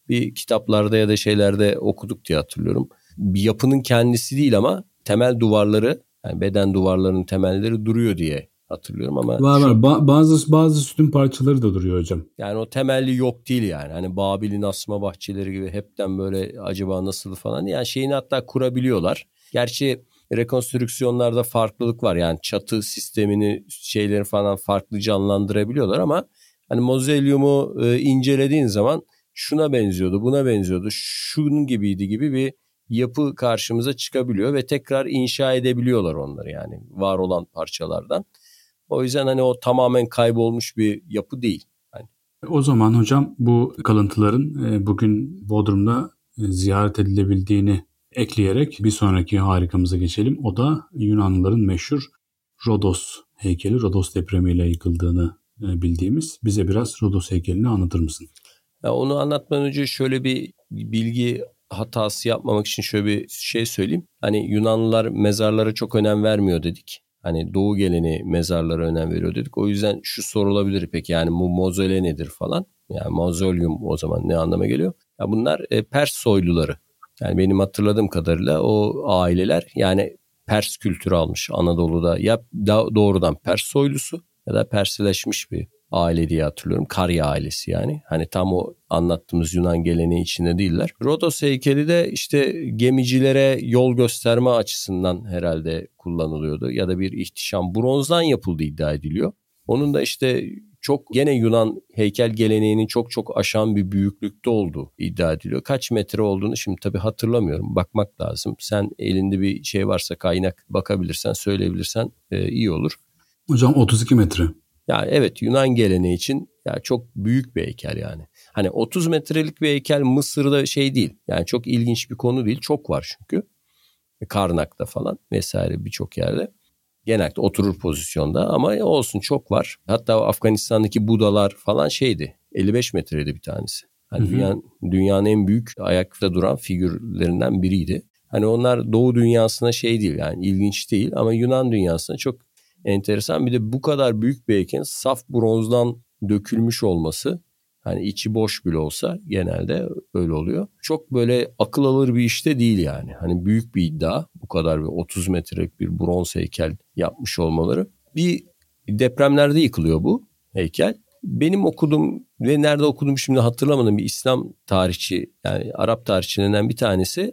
bir kitaplarda ya da şeylerde okuduk diye hatırlıyorum. Bir yapının kendisi değil ama temel duvarları yani beden duvarlarının temelleri duruyor diye hatırlıyorum ama var var ba- bazı bazı sütun parçaları da duruyor hocam. Yani o temelli yok değil yani. Hani Babil'in asma bahçeleri gibi hepten böyle acaba nasıl falan yani şeyini hatta kurabiliyorlar. Gerçi rekonstrüksiyonlarda farklılık var. Yani çatı sistemini şeyleri falan farklı canlandırabiliyorlar ama hani mozelyumu e, incelediğin zaman şuna benziyordu, buna benziyordu, şunun gibiydi gibi bir yapı karşımıza çıkabiliyor ve tekrar inşa edebiliyorlar onları yani var olan parçalardan. O yüzden hani o tamamen kaybolmuş bir yapı değil. Yani. O zaman hocam bu kalıntıların e, bugün Bodrum'da e, ziyaret edilebildiğini ekleyerek bir sonraki harikamıza geçelim. O da Yunanlıların meşhur Rodos heykeli, Rodos depremiyle yıkıldığını e, bildiğimiz. Bize biraz Rodos heykelini anlatır mısın? Ya onu anlatmadan önce şöyle bir bilgi hatası yapmamak için şöyle bir şey söyleyeyim. Hani Yunanlılar mezarlara çok önem vermiyor dedik. Hani doğu geleni mezarlara önem veriyor dedik. O yüzden şu sorulabilir peki yani bu mozole nedir falan. Yani mozolyum o zaman ne anlama geliyor? Ya bunlar e, Pers soyluları. Yani benim hatırladığım kadarıyla o aileler yani Pers kültürü almış Anadolu'da ya doğrudan Pers soylusu ya da Persileşmiş bir aile diye hatırlıyorum. Karya ailesi yani. Hani tam o anlattığımız Yunan geleneği içinde değiller. Rodos heykeli de işte gemicilere yol gösterme açısından herhalde kullanılıyordu. Ya da bir ihtişam bronzdan yapıldığı iddia ediliyor. Onun da işte çok gene Yunan heykel geleneğinin çok çok aşan bir büyüklükte olduğu iddia ediliyor. Kaç metre olduğunu şimdi tabii hatırlamıyorum. Bakmak lazım. Sen elinde bir şey varsa kaynak bakabilirsen söyleyebilirsen e, iyi olur. Hocam 32 metre. Yani evet Yunan geleneği için ya çok büyük bir heykel yani. Hani 30 metrelik bir heykel Mısır'da şey değil. Yani çok ilginç bir konu değil. Çok var çünkü. Karnak'ta falan vesaire birçok yerde genelde oturur pozisyonda ama olsun çok var. Hatta Afganistan'daki Budalar falan şeydi 55 metreydi bir tanesi. Hani. Dünyanın, dünyanın en büyük ayakta duran figürlerinden biriydi. Hani onlar Doğu dünyasına şey değil yani ilginç değil ama Yunan dünyasına çok enteresan. Bir de bu kadar büyük bir heykelin saf bronzdan dökülmüş olması hani içi boş bile olsa genelde öyle oluyor. Çok böyle akıl alır bir işte değil yani. Hani büyük bir iddia bu kadar bir 30 metrelik bir bronz heykel yapmış olmaları. Bir depremlerde yıkılıyor bu heykel. Benim okudum ve nerede okudum şimdi hatırlamadım bir İslam tarihçi yani Arap tarihçilerinden bir tanesi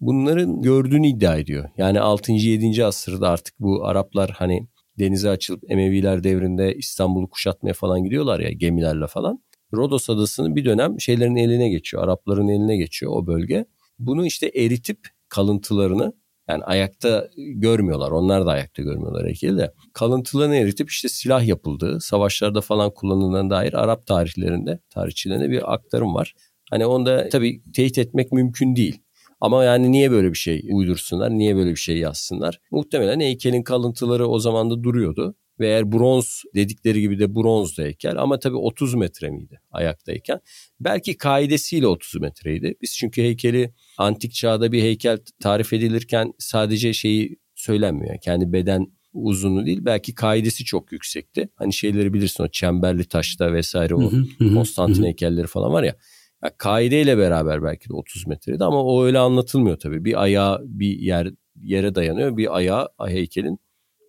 bunların gördüğünü iddia ediyor. Yani 6. 7. asırda artık bu Araplar hani denize açılıp Emeviler devrinde İstanbul'u kuşatmaya falan gidiyorlar ya gemilerle falan. Rodos adasını bir dönem şeylerin eline geçiyor. Arapların eline geçiyor o bölge. Bunu işte eritip kalıntılarını yani ayakta görmüyorlar. Onlar da ayakta görmüyorlar heykeli de. Kalıntılarını eritip işte silah yapıldığı, savaşlarda falan kullanıldığına dair Arap tarihlerinde, tarihçilerinde bir aktarım var. Hani onda tabii teyit etmek mümkün değil. Ama yani niye böyle bir şey uydursunlar, niye böyle bir şey yazsınlar? Muhtemelen heykelin kalıntıları o zaman da duruyordu. Ve eğer bronz dedikleri gibi de bronz da heykel ama tabii 30 metre miydi ayaktayken? Belki kaidesiyle 30 metreydi. Biz çünkü heykeli antik çağda bir heykel tarif edilirken sadece şeyi söylenmiyor. Yani kendi beden uzunluğu değil belki kaidesi çok yüksekti. Hani şeyleri bilirsin o çemberli taşta vesaire o Konstantin heykelleri falan var ya. ya kaideyle beraber belki de 30 metreydi ama o öyle anlatılmıyor tabii. Bir ayağı bir yer yere dayanıyor. Bir ayağı heykelin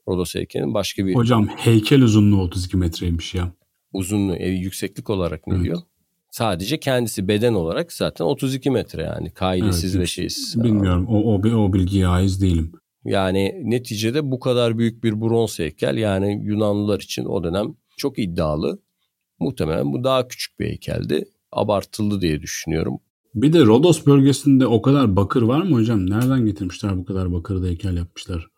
Rodos heykelinin başka bir... Hocam heykel uzunluğu 32 metreymiş ya. Uzunluğu, e, yükseklik olarak ne evet. diyor? Sadece kendisi beden olarak zaten 32 metre yani kaidesiz evet, ve şeysiz. Bilmiyorum o, o, o bilgiye haiz değilim. Yani neticede bu kadar büyük bir bronz heykel yani Yunanlılar için o dönem çok iddialı. Muhtemelen bu daha küçük bir heykeldi. Abartıldı diye düşünüyorum. Bir de Rodos bölgesinde o kadar bakır var mı hocam? Nereden getirmişler bu kadar bakırı da heykel yapmışlar?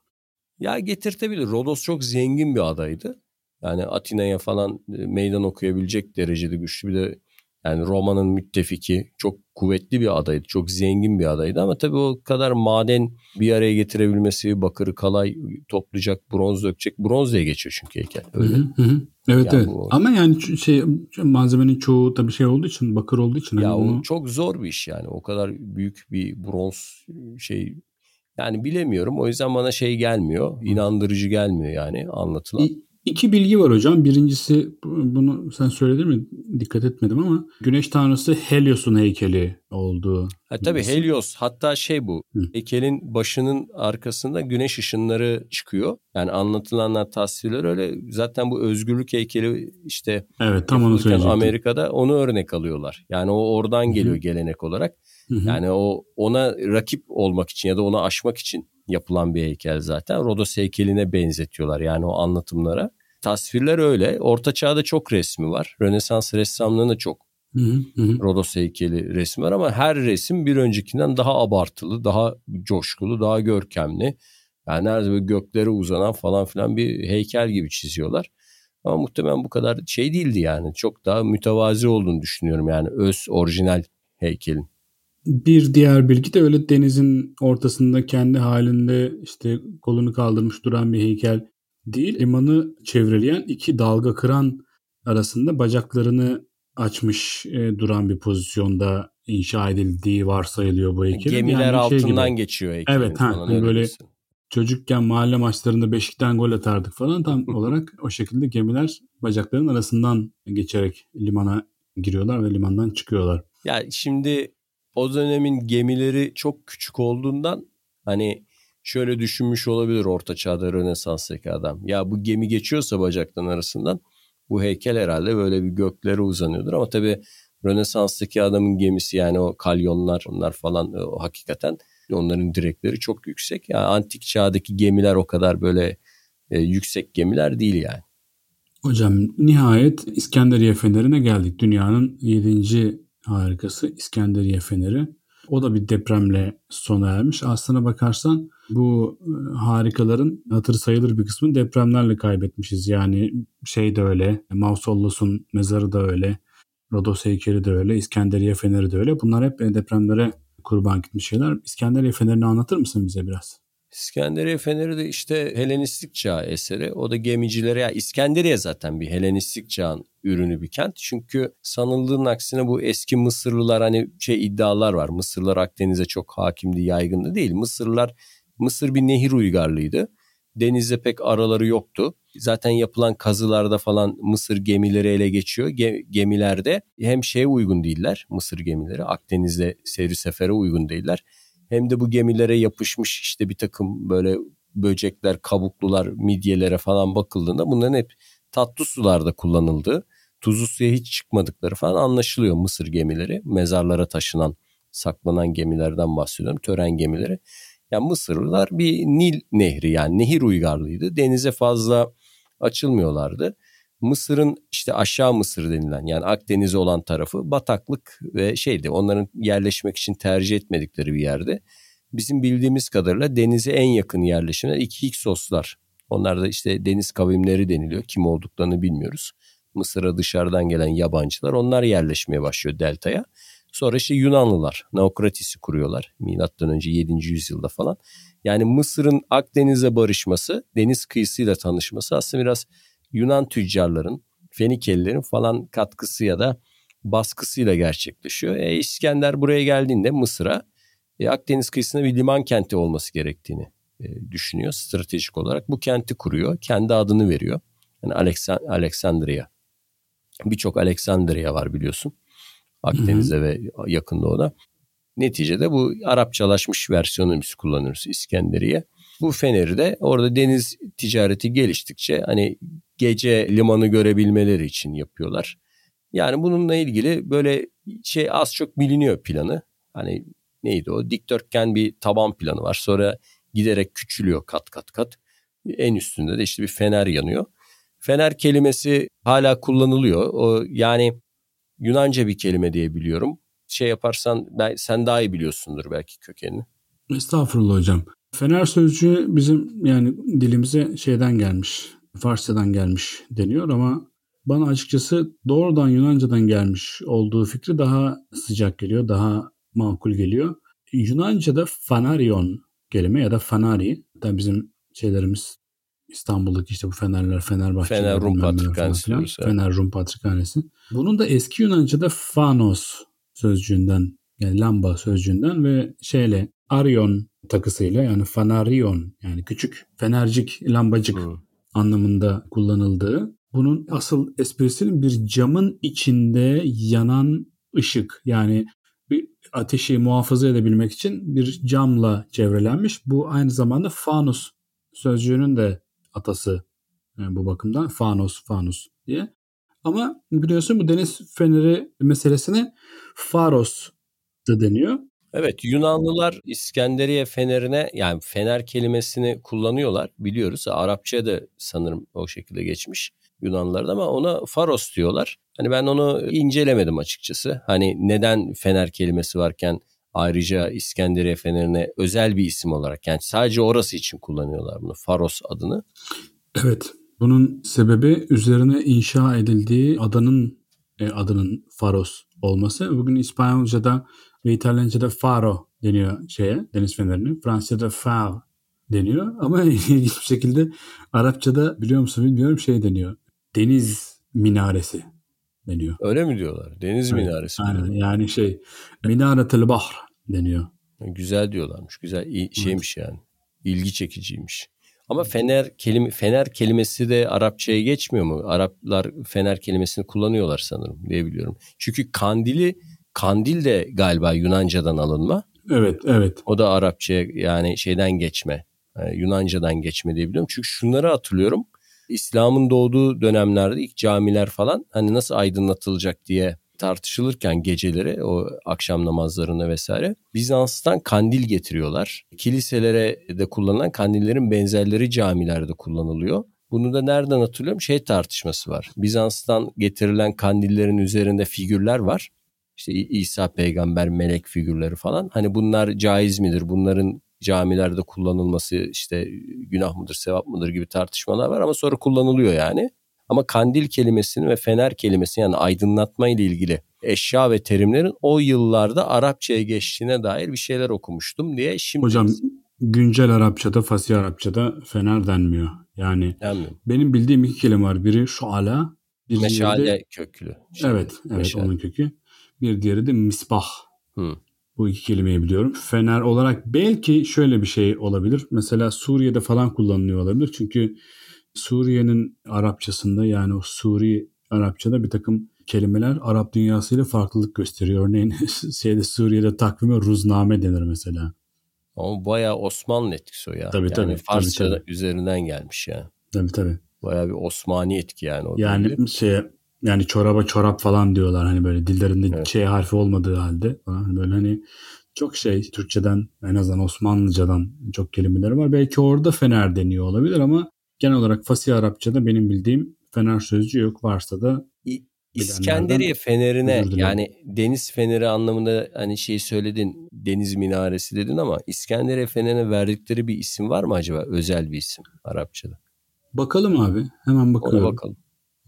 Ya getirtebilir. Rodos çok zengin bir adaydı. Yani Atina'ya falan e, meydan okuyabilecek derecede güçlü bir de yani Roma'nın müttefiki çok kuvvetli bir adaydı. Çok zengin bir adaydı ama tabii o kadar maden bir araya getirebilmesi, bakırı kalay toplayacak, bronz dökecek. Bronz diye geçiyor çünkü heykel. Öyle. Hı hı. Evet yani evet. Bu... Ama yani şey malzemenin çoğu tabii şey olduğu için, bakır olduğu için. Ya hani o bunu... çok zor bir iş yani. O kadar büyük bir bronz şey yani bilemiyorum. O yüzden bana şey gelmiyor. inandırıcı gelmiyor yani anlatılan. İki bilgi var hocam. Birincisi bunu sen söyledin mi? Dikkat etmedim ama güneş tanrısı Helios'un heykeli olduğu. Ha, tabii Helios hatta şey bu. Hı. Heykelin başının arkasında güneş ışınları çıkıyor. Yani anlatılanlar tasvirler öyle. Zaten bu özgürlük heykeli işte Evet tam onu söyleyecektim. Amerika'da onu örnek alıyorlar. Yani o oradan geliyor Hı. gelenek olarak. Hı hı. Yani o ona rakip olmak için ya da onu aşmak için yapılan bir heykel zaten. Rodos heykeline benzetiyorlar yani o anlatımlara. Tasvirler öyle. Orta Çağ'da çok resmi var. Rönesans ressamlığında çok hı hı. Rodos heykeli resmi var ama her resim bir öncekinden daha abartılı, daha coşkulu, daha görkemli. Yani nerede böyle göklere uzanan falan filan bir heykel gibi çiziyorlar. Ama muhtemelen bu kadar şey değildi yani. Çok daha mütevazi olduğunu düşünüyorum yani öz orijinal heykelin. Bir diğer bilgi de öyle denizin ortasında kendi halinde işte kolunu kaldırmış duran bir heykel değil. Limanı çevreleyen iki dalga kıran arasında bacaklarını açmış e, duran bir pozisyonda inşa edildiği varsayılıyor bu heykel. Gemiler yani şey altından gibi. geçiyor heykelin. Evet ha, hani böyle misin? çocukken mahalle maçlarında beşikten gol atardık falan tam olarak o şekilde gemiler bacakların arasından geçerek limana giriyorlar ve limandan çıkıyorlar. Ya şimdi o dönemin gemileri çok küçük olduğundan hani şöyle düşünmüş olabilir orta çağda Rönesans'taki adam. Ya bu gemi geçiyorsa bacaktan arasından bu heykel herhalde böyle bir göklere uzanıyordur ama tabii Rönesans'taki adamın gemisi yani o kalyonlar onlar falan o hakikaten onların direkleri çok yüksek. Yani antik çağdaki gemiler o kadar böyle e, yüksek gemiler değil yani. Hocam nihayet İskenderiye Feneri'ne geldik. Dünyanın 7 harikası İskenderiye Feneri. O da bir depremle sona ermiş. Aslına bakarsan bu e, harikaların hatır sayılır bir kısmını depremlerle kaybetmişiz. Yani şey de öyle, Mausollos'un mezarı da öyle, Rodos heykeli de öyle, İskenderiye Feneri de öyle. Bunlar hep depremlere kurban gitmiş şeyler. İskenderiye Feneri'ni anlatır mısın bize biraz? İskenderiye Feneri de işte Helenistik çağ eseri. O da gemicilere ya İskenderiye zaten bir Helenistik çağın ürünü bir kent. Çünkü sanıldığın aksine bu eski Mısırlılar hani şey iddialar var. Mısırlılar Akdeniz'e çok hakimdi, yaygındı değil. Mısırlılar Mısır bir nehir uygarlığıydı. Denizde pek araları yoktu. Zaten yapılan kazılarda falan Mısır gemileri ele geçiyor. gemilerde hem şeye uygun değiller Mısır gemileri. Akdeniz'de seyri sefere uygun değiller hem de bu gemilere yapışmış işte bir takım böyle böcekler, kabuklular, midyelere falan bakıldığında bunların hep tatlı sularda kullanıldığı, tuzlu suya hiç çıkmadıkları falan anlaşılıyor Mısır gemileri. Mezarlara taşınan, saklanan gemilerden bahsediyorum, tören gemileri. Yani Mısırlılar bir Nil nehri yani nehir uygarlığıydı. Denize fazla açılmıyorlardı. Mısır'ın işte aşağı Mısır denilen yani Akdeniz'e olan tarafı bataklık ve şeydi onların yerleşmek için tercih etmedikleri bir yerde. Bizim bildiğimiz kadarıyla denize en yakın yerleşimler iki Hiksoslar. Onlar da işte deniz kavimleri deniliyor. Kim olduklarını bilmiyoruz. Mısır'a dışarıdan gelen yabancılar onlar yerleşmeye başlıyor deltaya. Sonra işte Yunanlılar Naokratis'i kuruyorlar. Milattan önce 7. yüzyılda falan. Yani Mısır'ın Akdeniz'e barışması, deniz kıyısıyla tanışması aslında biraz Yunan tüccarların, Fenikelilerin falan katkısı ya da baskısıyla gerçekleşiyor. E, İskender buraya geldiğinde Mısır'a e, Akdeniz kıyısında bir liman kenti olması gerektiğini e, düşünüyor stratejik olarak. Bu kenti kuruyor, kendi adını veriyor. Yani Alexand Alexandria. Birçok Alexandria var biliyorsun. Akdeniz'de ve yakın doğuda. Neticede bu Arapçalaşmış versiyonunu biz kullanıyoruz İskenderiye. Bu feneri de orada deniz ticareti geliştikçe hani gece limanı görebilmeleri için yapıyorlar. Yani bununla ilgili böyle şey az çok biliniyor planı. Hani neydi o? Dikdörtgen bir taban planı var. Sonra giderek küçülüyor kat kat kat. En üstünde de işte bir fener yanıyor. Fener kelimesi hala kullanılıyor. O yani Yunanca bir kelime diye biliyorum. Şey yaparsan ben, sen daha iyi biliyorsundur belki kökenini. Estağfurullah hocam. Fener sözcüğü bizim yani dilimize şeyden gelmiş. Farsçadan gelmiş deniyor ama bana açıkçası doğrudan Yunanca'dan gelmiş olduğu fikri daha sıcak geliyor, daha makul geliyor. Yunanca'da fanarion kelime ya da fanari, da bizim şeylerimiz İstanbul'daki işte bu Fenerler, Fenerbahçe. Fener Rum Patrikhanesi. Evet. Fener Rum Patrikhanesi. Bunun da eski Yunanca'da fanos sözcüğünden yani lamba sözcüğünden ve şeyle Arion takısıyla yani fanarion yani küçük fenercik lambacık hmm. Anlamında kullanıldığı. Bunun asıl esprisinin bir camın içinde yanan ışık yani bir ateşi muhafaza edebilmek için bir camla çevrelenmiş. Bu aynı zamanda fanus sözcüğünün de atası yani bu bakımdan fanos fanus diye. Ama biliyorsun bu deniz feneri meselesine faros da deniyor. Evet Yunanlılar İskenderiye fenerine yani fener kelimesini kullanıyorlar biliyoruz. Arapçaya da sanırım o şekilde geçmiş Yunanlılarda ama ona faros diyorlar. Hani ben onu incelemedim açıkçası. Hani neden fener kelimesi varken ayrıca İskenderiye fenerine özel bir isim olarak yani sadece orası için kullanıyorlar bunu faros adını. Evet bunun sebebi üzerine inşa edildiği adanın e, adının faros olması. Bugün İspanyolca'da ve İtalyanca'da faro deniyor şeye deniz fenerine. Fransızca'da phare deniyor ama ilginç bir şekilde Arapçada biliyor musun bilmiyorum şey deniyor. Deniz minaresi deniyor. Öyle mi diyorlar? Deniz evet, minaresi. Aynen yani şey minaretel bahr deniyor. Güzel diyorlarmış. Güzel şeymiş evet. yani. İlgi çekiciymiş. Ama fener kelime fener kelimesi de Arapçaya geçmiyor mu? Araplar fener kelimesini kullanıyorlar sanırım diye biliyorum. Çünkü kandili Kandil de galiba Yunanca'dan alınma. Evet, evet. O da Arapça yani şeyden geçme. Yani Yunanca'dan geçme diye biliyorum. Çünkü şunları hatırlıyorum. İslam'ın doğduğu dönemlerde ilk camiler falan hani nasıl aydınlatılacak diye tartışılırken geceleri o akşam namazlarında vesaire Bizans'tan kandil getiriyorlar. Kiliselere de kullanılan kandillerin benzerleri camilerde kullanılıyor. Bunu da nereden hatırlıyorum? Şey tartışması var. Bizans'tan getirilen kandillerin üzerinde figürler var işte İsa peygamber, melek figürleri falan. Hani bunlar caiz midir? Bunların camilerde kullanılması işte günah mıdır, sevap mıdır gibi tartışmalar var ama sonra kullanılıyor yani. Ama kandil kelimesini ve fener kelimesini yani aydınlatma ile ilgili eşya ve terimlerin o yıllarda Arapçaya geçtiğine dair bir şeyler okumuştum diye şimdi Hocam güncel Arapçada, Fasih Arapçada fener denmiyor. Yani Denmiyor. benim bildiğim iki kelime var. Biri şuala, bir Meşale de köklü. şey. evet, evet Meşale. onun kökü. Bir diğeri de misbah. Hı. Bu iki kelimeyi biliyorum. Fener olarak belki şöyle bir şey olabilir. Mesela Suriye'de falan kullanılıyor olabilir. Çünkü Suriye'nin Arapçasında yani o Suri Arapçada bir takım kelimeler Arap dünyasıyla farklılık gösteriyor. Örneğin şeyde Suriye'de takvime ruzname denir mesela. Ama bayağı Osmanlı etkisi o ya. Tabii, yani tabii, Farsça tabii, üzerinden gelmiş ya. Tabii tabii. Bayağı bir Osmani etki yani. O Yani şey yani çoraba çorap falan diyorlar hani böyle dillerinde Evet. Ç harfi olmadığı halde falan böyle hani çok şey Türkçeden en azından Osmanlıcadan çok kelimeleri var. Belki orada fener deniyor olabilir ama genel olarak Fasih Arapçada benim bildiğim fener sözcüğü yok. Varsa da İskenderiye fenerine yani deniz feneri anlamında hani şey söyledin deniz minaresi dedin ama İskenderiye fenerine verdikleri bir isim var mı acaba? Özel bir isim Arapçada. bakalım abi. Hemen Ona bakıyorum. bakalım.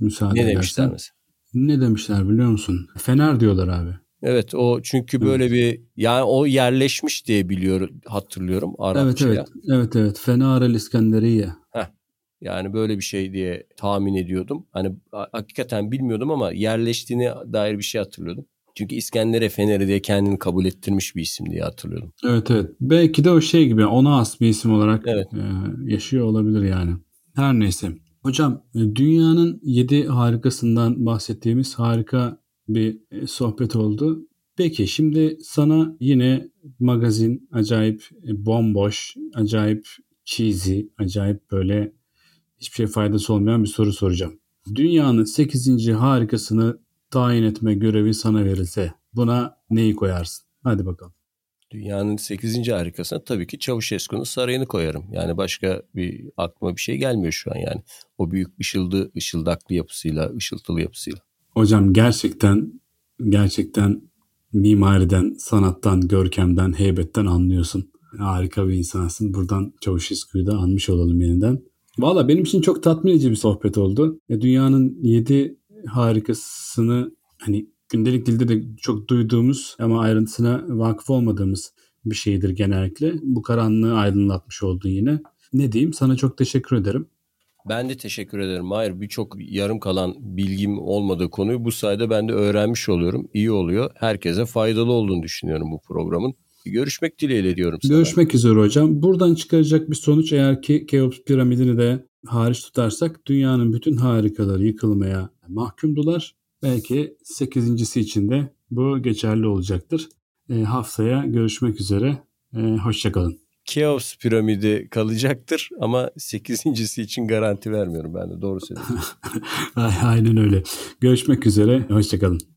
Müsaade Ne edersen. demişler mesela? Ne demişler biliyor musun? Fener diyorlar abi. Evet o çünkü böyle bir yani o yerleşmiş diye biliyorum hatırlıyorum Evet Arapçaya. evet. Evet evet. Fener el İskenderiye. Yani böyle bir şey diye tahmin ediyordum. Hani ha- hakikaten bilmiyordum ama yerleştiğine dair bir şey hatırlıyordum. Çünkü İskenderiye Feneri diye kendini kabul ettirmiş bir isim diye hatırlıyordum. Evet evet. Belki de o şey gibi ona has bir isim olarak Evet. e, yaşıyor olabilir yani. Her neyse. Hocam e, dünyanın yedi harikasından bahsettiğimiz harika bir e, sohbet oldu. Peki şimdi sana yine magazin acayip e, bomboş, acayip cheesy, acayip böyle hiçbir şey faydası olmayan bir soru soracağım. Dünyanın 8. harikasını tayin etme görevi sana verilse buna neyi koyarsın? Hadi bakalım. Dünyanın 8. harikasına tabii ki Çavuşesku'nun sarayını koyarım. Yani başka bir aklıma bir şey gelmiyor şu an yani. O büyük ışıldı, ışıldaklı yapısıyla, ışıltılı yapısıyla. Hocam gerçekten gerçekten mimariden, sanattan, görkemden, heybetten anlıyorsun. Harika bir insansın. Buradan Çavuşesku'yu da anmış olalım yeniden. Valla benim için çok tatmin edici bir sohbet oldu. E, dünyanın yedi harikasını hani gündelik dilde de çok duyduğumuz ama ayrıntısına vakıf olmadığımız bir şeydir genellikle. Bu karanlığı aydınlatmış oldun yine. Ne diyeyim? Sana çok teşekkür ederim. Ben de teşekkür ederim. Hayır birçok yarım kalan bilgim olmadığı konuyu bu sayede ben de öğrenmiş oluyorum. İyi oluyor. Herkese faydalı olduğunu düşünüyorum bu programın. Görüşmek dileğiyle diyorum sana. Görüşmek üzere hocam. Buradan çıkaracak bir sonuç eğer ki Keops piramidini de hariç tutarsak dünyanın bütün harikaları yıkılmaya mahkumdular. Belki sekizincisi için de bu geçerli olacaktır. E, haftaya görüşmek üzere. E, Hoşçakalın. Keops piramidi kalacaktır ama sekizincisi için garanti vermiyorum ben de doğru söylüyorsun. Aynen öyle. Görüşmek üzere. Hoşçakalın.